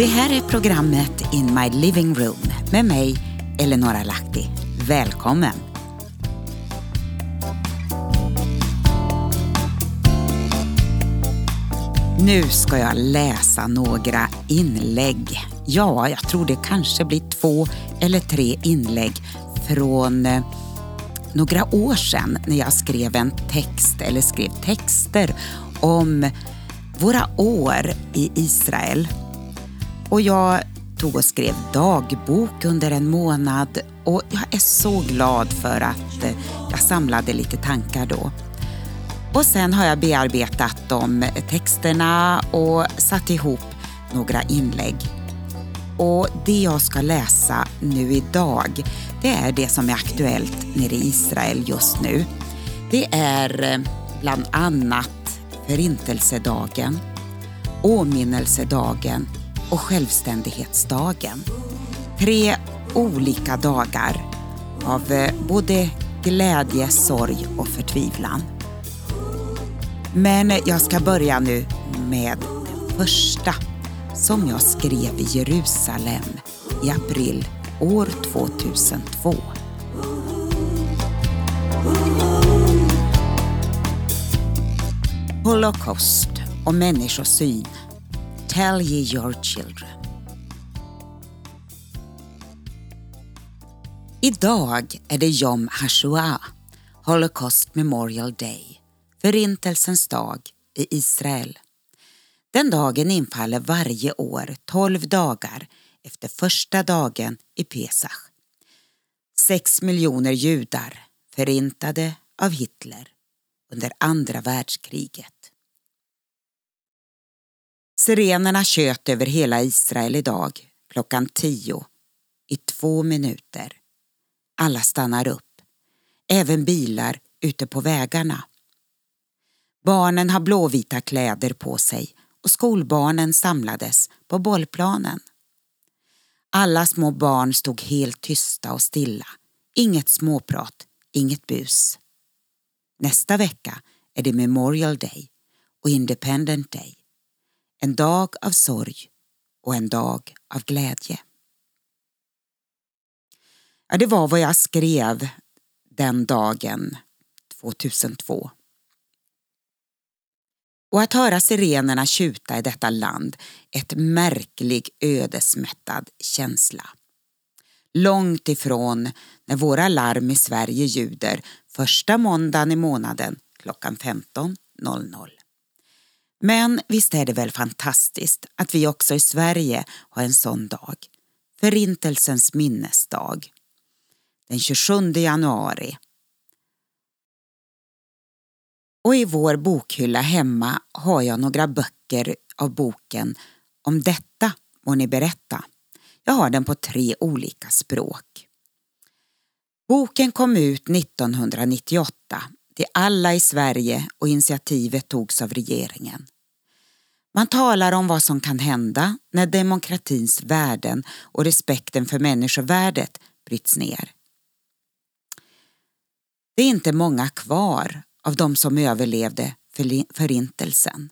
Det här är programmet In My Living Room med mig, Eleonora Lahti. Välkommen! Nu ska jag läsa några inlägg. Ja, jag tror det kanske blir två eller tre inlägg från eh, några år sedan när jag skrev en text eller skrev texter om våra år i Israel. Och jag tog och skrev dagbok under en månad och jag är så glad för att eh, jag samlade lite tankar då. Och sen har jag bearbetat de texterna och satt ihop några inlägg. Och det jag ska läsa nu idag, det är det som är aktuellt nere i Israel just nu. Det är eh, bland annat Förintelsedagen, Åminnelsedagen och Självständighetsdagen. Tre olika dagar av eh, både glädje, sorg och förtvivlan. Men jag ska börja nu med den första som jag skrev i Jerusalem i april år 2002. Holocaust och människosyn. Tell ye your children. Idag är det Yom HaShoah, Holocaust Memorial Day, Förintelsens dag i Israel. Den dagen infaller varje år tolv dagar efter första dagen i Pesach. Sex miljoner judar förintade av Hitler under andra världskriget. Sirenerna tjöt över hela Israel idag klockan tio i två minuter. Alla stannar upp, även bilar ute på vägarna. Barnen har blåvita kläder på sig och skolbarnen samlades på bollplanen. Alla små barn stod helt tysta och stilla. Inget småprat, inget bus. Nästa vecka är det Memorial Day och Independent Day. En dag av sorg och en dag av glädje. Ja, det var vad jag skrev den dagen 2002. Och att höra sirenerna tjuta i detta land, ett märklig ödesmättad känsla. Långt ifrån när våra larm i Sverige ljuder första måndagen i månaden klockan 15.00. Men visst är det väl fantastiskt att vi också i Sverige har en sån dag. Förintelsens minnesdag. Den 27 januari. Och i vår bokhylla hemma har jag några böcker av boken Om detta må ni berätta. Jag har den på tre olika språk. Boken kom ut 1998 till alla i Sverige och initiativet togs av regeringen. Man talar om vad som kan hända när demokratins värden och respekten för människovärdet bryts ner. Det är inte många kvar av de som överlevde förintelsen.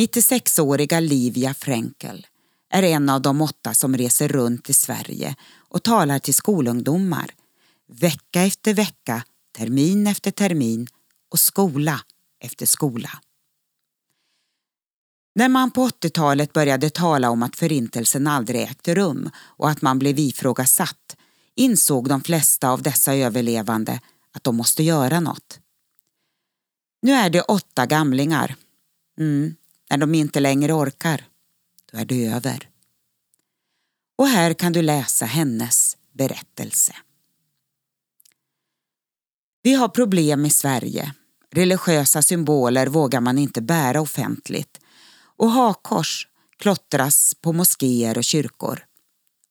96-åriga Livia Fränkel är en av de åtta som reser runt i Sverige och talar till skolungdomar vecka efter vecka, termin efter termin och skola efter skola. När man på 80-talet började tala om att förintelsen aldrig ägde rum och att man blev ifrågasatt insåg de flesta av dessa överlevande att de måste göra något. Nu är det åtta gamlingar. Mm, när de inte längre orkar, då är det över. Och här kan du läsa hennes berättelse. Vi har problem i Sverige. Religiösa symboler vågar man inte bära offentligt och hakkors klottras på moskéer och kyrkor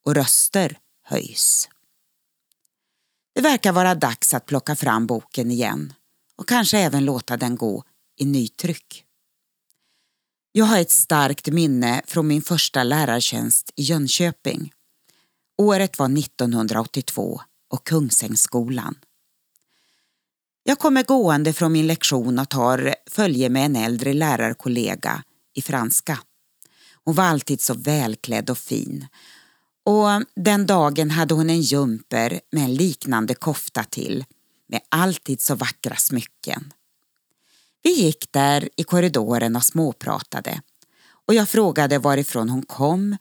och röster höjs. Det verkar vara dags att plocka fram boken igen och kanske även låta den gå i nytryck. Jag har ett starkt minne från min första lärartjänst i Jönköping. Året var 1982 och Kungsängsskolan. Jag kommer gående från min lektion och tar följe med en äldre lärarkollega i franska. Hon var alltid så välklädd och fin. Och den dagen hade hon en jumper med en liknande kofta till med alltid så vackra smycken. Vi gick där i korridoren och småpratade och jag frågade varifrån hon kom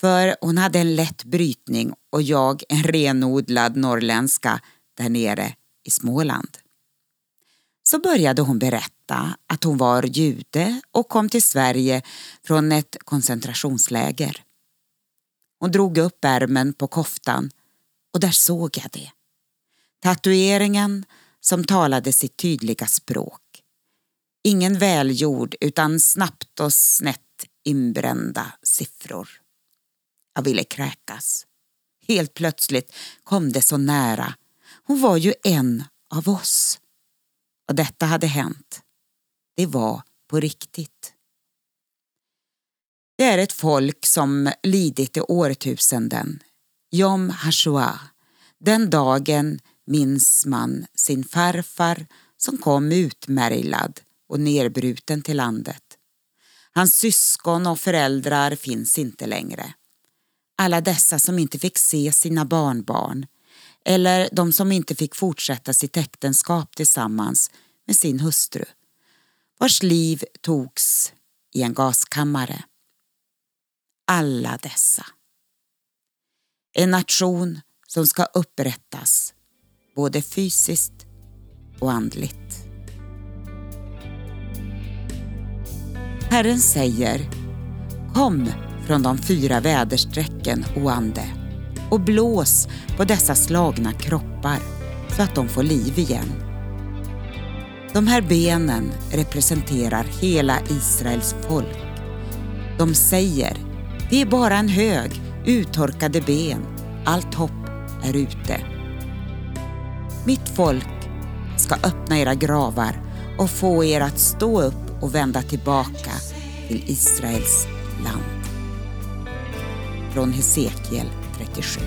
för hon hade en lätt brytning och jag en renodlad norrländska där nere i Småland. Så började hon berätta att hon var jude och kom till Sverige från ett koncentrationsläger. Hon drog upp ärmen på koftan och där såg jag det. Tatueringen som talade sitt tydliga språk. Ingen välgjord utan snabbt och snett inbrända siffror. Jag ville kräkas. Helt plötsligt kom det så nära. Hon var ju en av oss. Och detta hade hänt. Det var på riktigt. Det är ett folk som lidit i årtusenden. Yom Hashua. Den dagen minns man sin farfar som kom utmärglad och nerbruten till landet. Hans syskon och föräldrar finns inte längre. Alla dessa som inte fick se sina barnbarn eller de som inte fick fortsätta sitt äktenskap tillsammans med sin hustru vars liv togs i en gaskammare. Alla dessa. En nation som ska upprättas både fysiskt och andligt. Herren säger Kom från de fyra väderstrecken, o ande, och blås på dessa slagna kroppar så att de får liv igen. De här benen representerar hela Israels folk. De säger, det är bara en hög, uttorkade ben, allt hopp är ute. Mitt folk ska öppna era gravar och få er att stå upp och vända tillbaka till Israels land. Från Hesekiel 37.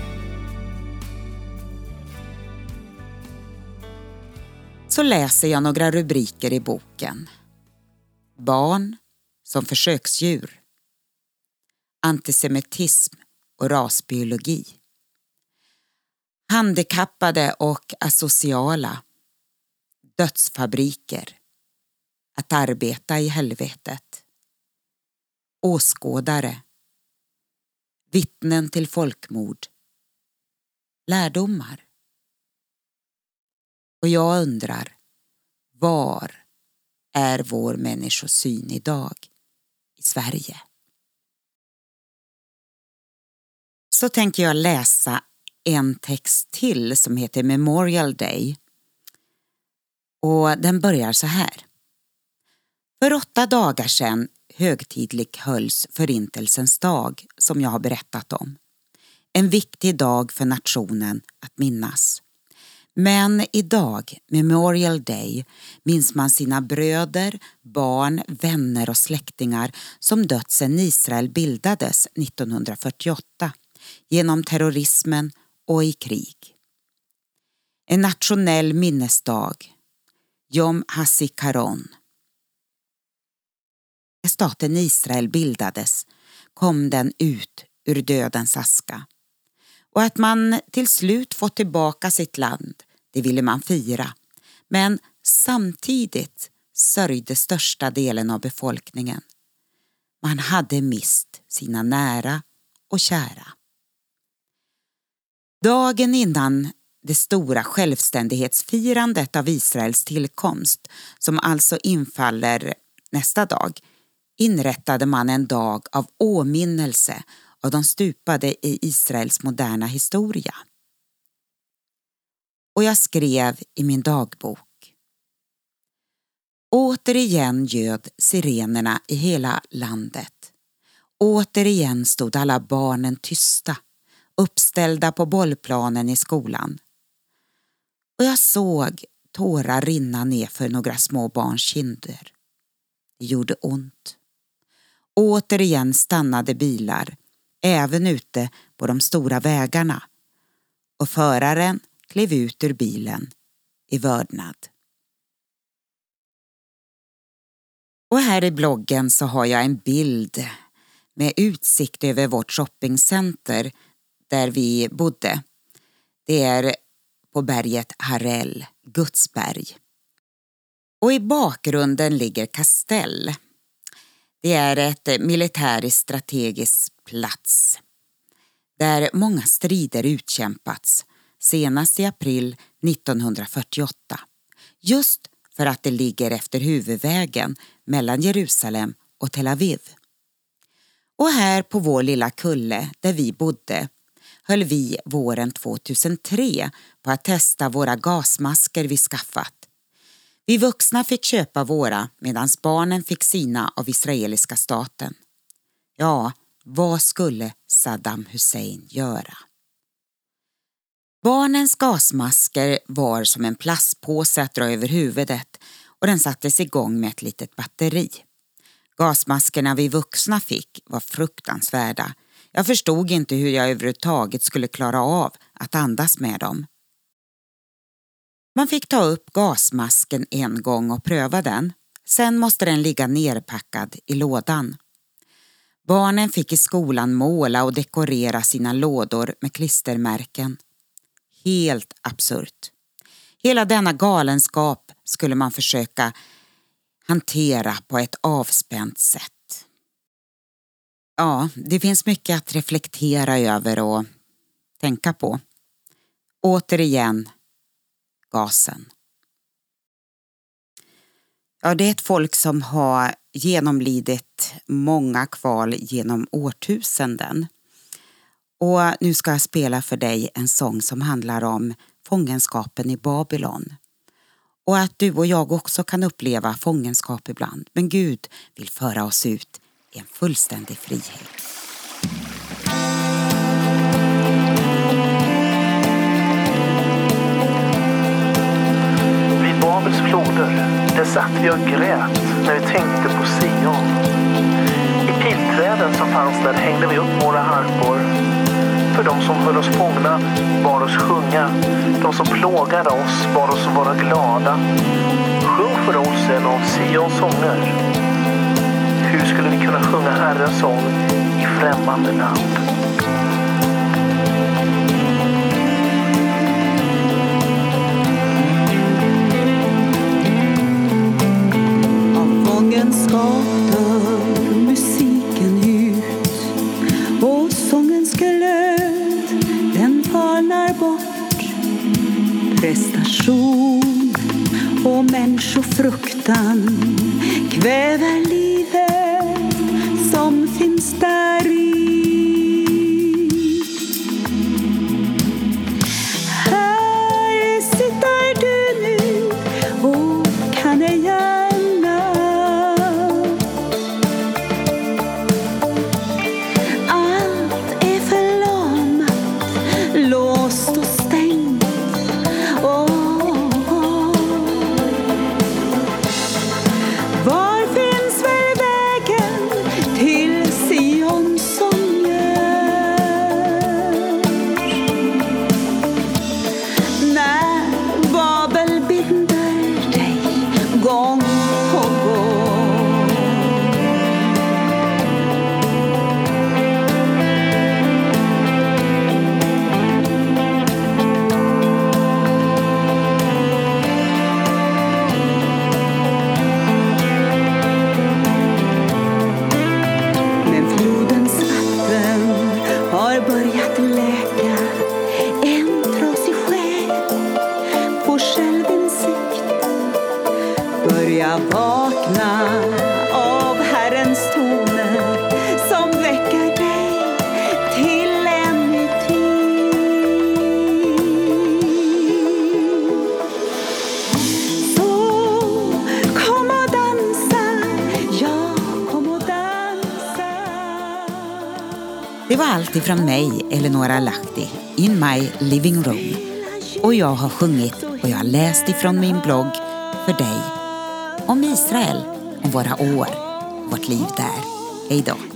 Så läser jag några rubriker i boken. Barn som försöksdjur. Antisemitism och rasbiologi. Handikappade och asociala. Dödsfabriker. Att arbeta i helvetet. Åskådare. Vittnen till folkmord. Lärdomar. Och jag undrar, var är vår människosyn idag i Sverige? Så tänker jag läsa en text till som heter Memorial Day. Och den börjar så här. För åtta dagar sedan högtidligt hölls Förintelsens dag som jag har berättat om. En viktig dag för nationen att minnas. Men idag, Memorial Day, minns man sina bröder, barn, vänner och släktingar som dött sedan Israel bildades 1948 genom terrorismen och i krig. En nationell minnesdag, Yom HaZikaron. När staten Israel bildades kom den ut ur dödens aska. Och att man till slut fått tillbaka sitt land, det ville man fira. Men samtidigt sörjde största delen av befolkningen. Man hade mist sina nära och kära. Dagen innan det stora självständighetsfirandet av Israels tillkomst, som alltså infaller nästa dag, inrättade man en dag av åminnelse av de stupade i Israels moderna historia. Och jag skrev i min dagbok. Återigen ljöd sirenerna i hela landet. Återigen stod alla barnen tysta, uppställda på bollplanen i skolan. Och jag såg tårar rinna ner för några små barns kinder. Det gjorde ont. Återigen stannade bilar, även ute på de stora vägarna och föraren klev ut ur bilen i vördnad. Och här i bloggen så har jag en bild med utsikt över vårt shoppingcenter där vi bodde. Det är på berget Harel, Gudsberg. Och i bakgrunden ligger Kastell. Det är ett militäriskt strategiskt plats där många strider utkämpats, senast i april 1948. Just för att det ligger efter huvudvägen mellan Jerusalem och Tel Aviv. Och här på vår lilla kulle där vi bodde höll vi våren 2003 på att testa våra gasmasker vi skaffat. Vi vuxna fick köpa våra medan barnen fick sina av israeliska staten. Ja, vad skulle Saddam Hussein göra? Barnens gasmasker var som en plastpåse att dra över huvudet och den sattes igång med ett litet batteri. Gasmaskerna vi vuxna fick var fruktansvärda. Jag förstod inte hur jag överhuvudtaget skulle klara av att andas med dem. Man fick ta upp gasmasken en gång och pröva den. Sen måste den ligga nerpackad i lådan. Barnen fick i skolan måla och dekorera sina lådor med klistermärken. Helt absurt. Hela denna galenskap skulle man försöka hantera på ett avspänt sätt. Ja, det finns mycket att reflektera över och tänka på. Återigen, gasen. Ja, det är ett folk som har genomlidit många kval genom årtusenden. Och nu ska jag spela för dig en sång som handlar om fångenskapen i Babylon. Och att du och jag också kan uppleva fångenskap ibland. Men Gud vill föra oss ut i en fullständig frihet. Babels floder, där satt vi och grät när vi tänkte på Sion. I pilträden som fanns där hängde vi upp våra harpor. För de som höll oss fångna bad oss sjunga. De som plågade oss bad oss vara glada. Sjung för oss en av Sions sånger. Hur skulle vi kunna sjunga Herrens sång i främmande land? Människofruktan kväver livet som finns där. Det var allt ifrån mig, Eleonora Lahti, In My Living Room. Och jag har sjungit och jag har läst ifrån min blogg för dig om Israel, om våra år, vårt liv där. Hej då!